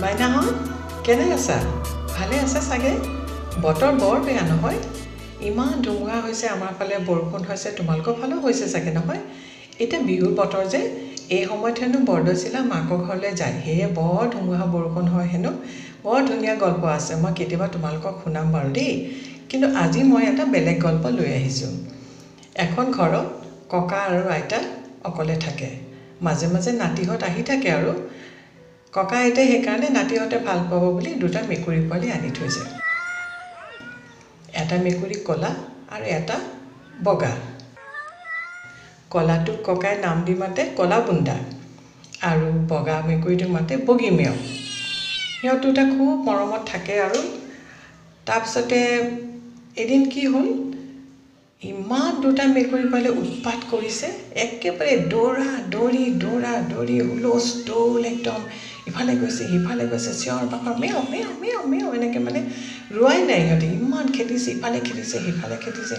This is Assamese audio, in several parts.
মাইনাহঁত কেনে আছা? ভালে আছে চাগে? বতৰ বৰ বেয়া নহয়। ইমান ধুমুহা হৈছে আমাৰ ফালে বৰষুণ হৈছে তোমালোকৰ ফালেও হৈছে চাগে নহয়? এতিয়া বিহুৰ বতৰ যে এই সময়ত হেনো বৰদৈচিলা মাকৰ ঘৰলৈ যায়। সেয়ে বৰ ধুমুহা বৰষুণ হয় হেনো। বৰ ধুনীয়া গল্প আছে মই কেতিয়াবা তোমালোকক শুনাম বাৰু দেই। কিন্তু আজি মই এটা বেলেগ গল্প লৈ আহিছোঁ। এখন ঘৰত ককা আৰু আইতা অকলে থাকে। মাজে মাজে নাতিহঁত আহি থাকে আৰু ককা সেইকাৰণে নাতিহঁতে ভাল পাব বুলি দুটা মেকুৰী পোৱালি আনি থৈছে। এটা মেকুৰী ক'লা আৰু এটা বগা। ক'লাটোক ককাই নাম দি মাতে ক'লা বুন্দা আৰু বগা মেকুৰীটোক মাতে বগী মেও। সিহঁত দুটা খুব মৰমত থাকে আৰু তাৰপিছতে এদিন কি হ'ল ইমান দুটা মেকুৰী পোৱালি উৎপাত কৰিছে একেবাৰে দৌৰা দৌৰি দৌৰা দৌৰি হুলস্থুল একদম। ইফালে গৈছে সিফালে গৈছে চিঞৰ বাখৰ মেও মেও মেও মেও এনেকৈ মানে ৰোৱাই নাই সিহঁতে ইমান খেদিছে ইফালে খেদিছে সিফালে খেদিছে।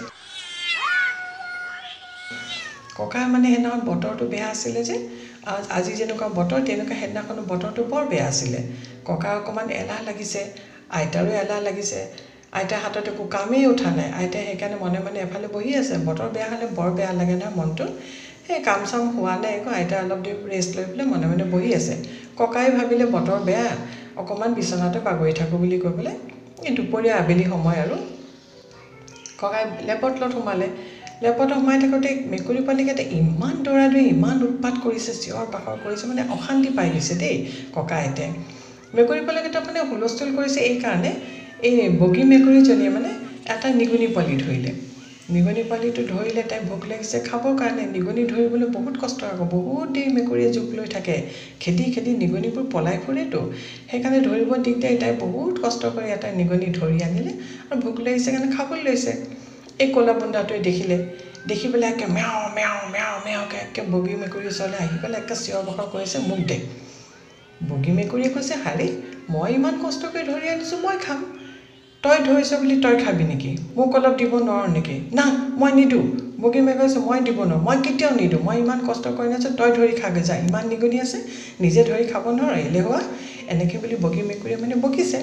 ককাৰ মানে সেইদিনাখন বতৰটো বেয়া আছিলে যে আজি যেনেকুৱা বতৰ তেনেকুৱা সেইদিনাখনো বতৰটো বৰ বেয়া আছিলে। ককাৰ অকণমান এলাহ লাগিছে আইতাৰো এলাহ লাগিছে। আইতাৰ হাতত একো কামেই উঠা নাই। আইতাই সেইকাৰণে মনে মনে এফালে বহি আছে। বতৰ বেয়া হ'লে বৰ বেয়া লাগে নহয় মনটো। সেই কাম চাম হোৱা নাই আকৌ। আইতাই অলপ দেৰি ৰেষ্ট লৈ পেলাই মনে মনে বহি আছে। ককাই ভাবিলে বতৰ বেয়া অকণমান বিচনাতে বাগৰি থাকোঁ বুলি কৈ পেলাই এই দুপৰীয়া আবেলি সময় আৰু ককাই লেপত তলত সোমালে। লেপত সোমাই থাকোঁতে মেকুৰী পোৱালিকেইটা ইমান দৌৰা দৌৰি ইমান উৎপাত কৰিছে চিঞৰ বাখৰ কৰিছে মানে অশান্তি পাই গৈছে দেই ককা আইতাই মেকুৰী পোৱালিকেইটা মানে হুলস্থুল কৰিছে এইকাৰণে এই বগী মেকুৰীজনীয়ে মানে এটা নিগনি পোৱালি ধৰিলে। নিগনি পোৱালিটো ধৰিলে তাই ভোক লাগিছে খাবৰ কাৰণে নিগনি ধৰিবলৈ বহুত কষ্ট আকৌ বহুত দেৰি মেকুৰীয়ে জোক লৈ থাকে। খেদি খেদি নিগনিবোৰ পলাই ফুৰেতো। সেইকাৰণে ধৰিব দিগদাৰি তাই বহুত কষ্ট কৰি এটা নিগনি ধৰি আনিলে আৰু ভোক লাগিছে কাৰণে খাবলৈ লৈছে। এই ক'লা বুন্দাটোৱে দেখিলে। দেখি পেলাই একে মেও মেও মেও মেওকৈ একে বগী মেকুৰীৰ ওচৰলৈ আহি পেলাই একে চিঞৰ বাখৰ কৰিছে মোক দে। বগী মেকুৰীয়ে কৈছে হাৰি মই ইমান কষ্ট কৰি ধৰি আনিছোঁ মই খাম। তই ধৰিছ বুলি তই খাবি নেকি? মোক অলপ দিব নোৱাৰ নেকি? না মই নিদিওঁ বগী মেকুৰী কৈছে মই দিব নোৱাৰোঁ। মই কেতিয়াও নিদিওঁ মই ইমান কষ্ট কৰি নাছোঁ তই ধৰি খাগে। যা ইমান নিগনি আছে নিজে ধৰি খাব নোৱাৰ এলেহুৱা। এনেকৈ বুলি বগী মেকুৰীয়ে মানে বকিছে।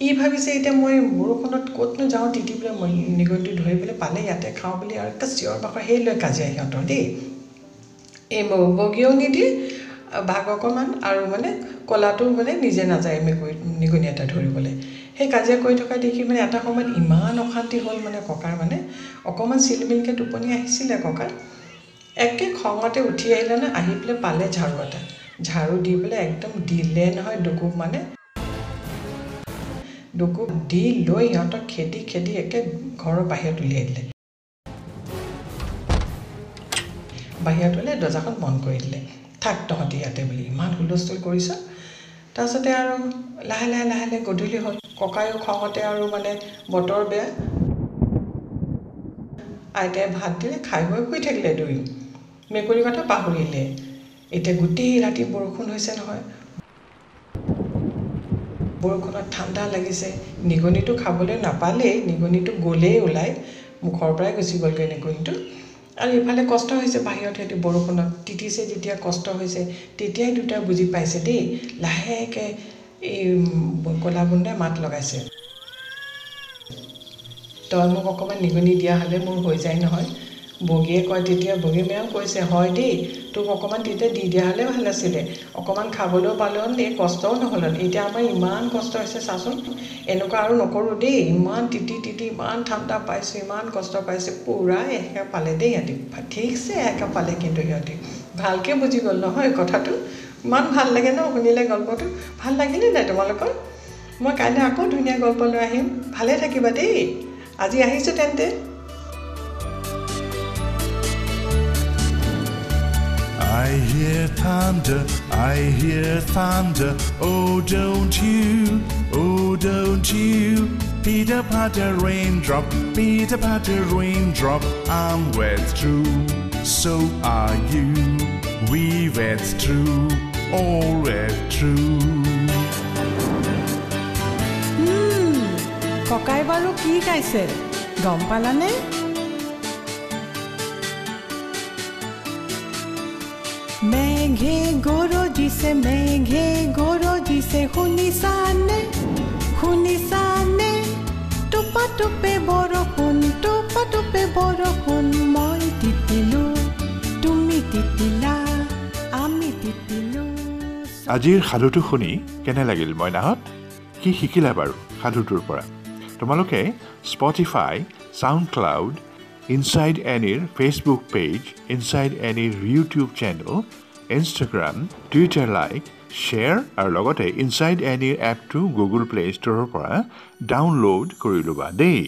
ই ভাবিছে এতিয়া মই বৰষুণত ক'তনো যাওঁ তিতি পেলাই মই নিগনিটো ধৰি পেলাই পালে ইয়াতে খাওঁ বুলি। আৰু একে চিঞৰ বাখৰ সেই লৈ কাজিয়া সিহঁতৰ দেই। এই বগীয়েও নিদিয়ে ভাগ অকণমান আৰু মানে ক'লাটো মানে নিজে নাযায় মেকুৰী নিগনি এটা ধৰিবলৈ। সেই কাজিয়া কৰি থকা দেখি মানে এটা সময়ত ইমান অশান্তি হ'ল মানে ককাৰ মানে। অকণমান চিলমিলকৈ টোপনি আহিছিলে ককাৰ। একে খঙতে উঠি আহিলে নে আহি পেলাই পালে ঝাৰু এটা। ঝাৰু দি পেলাই একদম দিলে নহয় ডুকুব মানে। ডুকুব দি লৈ সিহঁতক খেদি খেদি একে ঘৰৰ বাহিৰত উলিয়াই দিলে। বাহিৰত উলিয়াই দৰ্জাখন বন্ধ কৰি দিলে। থাক তহঁতি ইয়াতে বুলি ইমান হুলস্থুল কৰিছ। তাৰপিছতে আৰু লাহে লাহে লাহে লাহে গধূলি হ'ল। ককায়ো খঙতে আৰু মানে বতৰ বেয়া। আইতাই ভাত দিলে খাই বৈ শুই থাকিলে দুয়ো। মেকুৰীৰ কথা পাহৰিলে। এতিয়া গোটেই ৰাতি বৰষুণ হৈছে নহয়। বৰষুণত ঠাণ্ডা লাগিছে। নিগনিটো খাবলৈ নাপালেই নিগনিটো গ'লেই ওলাই। মুখৰ পৰাই গুচি গ'লগৈ নিগনিটো। আৰু ইফালে কষ্ট হৈছে বাহিৰত সিহঁতি বৰষুণত। তিতিছে যেতিয়া কষ্ট হৈছে তেতিয়াই দুটা বুজি পাইছে দেই। লাহেকৈ এই ক'লা বুন্দাই মাত লগাইছে। তই মোক অকণমান নিগনি দিয়া হ'লে মোৰ হৈ যায় নহয়। বগীয়ে কয় তেতিয়া বগী মেও কৈছে হয় দেই তোক অকণমান তেতিয়া দি দিয়া হ'লে ভাল আছিলে। অকণমান খাবলৈও পালেও এই কষ্টও নহ'ল এতিয়া আমাৰ ইমান কষ্ট হৈছে চাচোন। এনেকুৱা আৰু নকৰোঁ দেই। ইমান তিতি তিতি ইমান ঠাণ্ডা পাইছোঁ ইমান কষ্ট পাইছোঁ। পূৰা এসেকা পালে দেই সিহঁতি। ঠিকছে এসেকা পালে কিন্তু সিহঁতি। ভালকৈ বুজি গ'ল নহয় কথাটো? ইমান ভাল লাগে ন শুনিলে গল্পটো? ভাল লাগিলে নাই তোমালোকৰ? মই কাইলৈ আকৌ ধুনীয়া গল্প লৈ আহিম। ভালে থাকিবা দেই। আজি আহিছোঁ তেন্তে। hear thunder, I hear thunder. Oh, don't you, oh, don't you. Peter Patter raindrop, Peter Patter raindrop. I'm wet through, so are you. We wet through, all wet through. ককাই বাৰু কি গাইছে গম পালানে মেঘে গৰজিছে মেঘে গৰজিছে শুনিছানে শুনিছানে টোপা টোপে বৰষুণ টোপা টোপে বৰষুণ মই তিতিলো তুমি তিতিলা আমি তিতিলো আজিৰ সাধুটো শুনি কেনে লাগিল মইনাহঁত? কি শিকিলা বাৰু সাধুটোৰ পৰা? তোমালোকে Spotify SoundCloud inside এনিৰ Facebook page inside এনিৰ YouTube channel Instagram Twitter like share আৰু লগতে ইনচাইড এনিৰ এপটো গুগল প্লে' ষ্ট'ৰৰ পৰা ডাউনলোড কৰি ল'বা দেই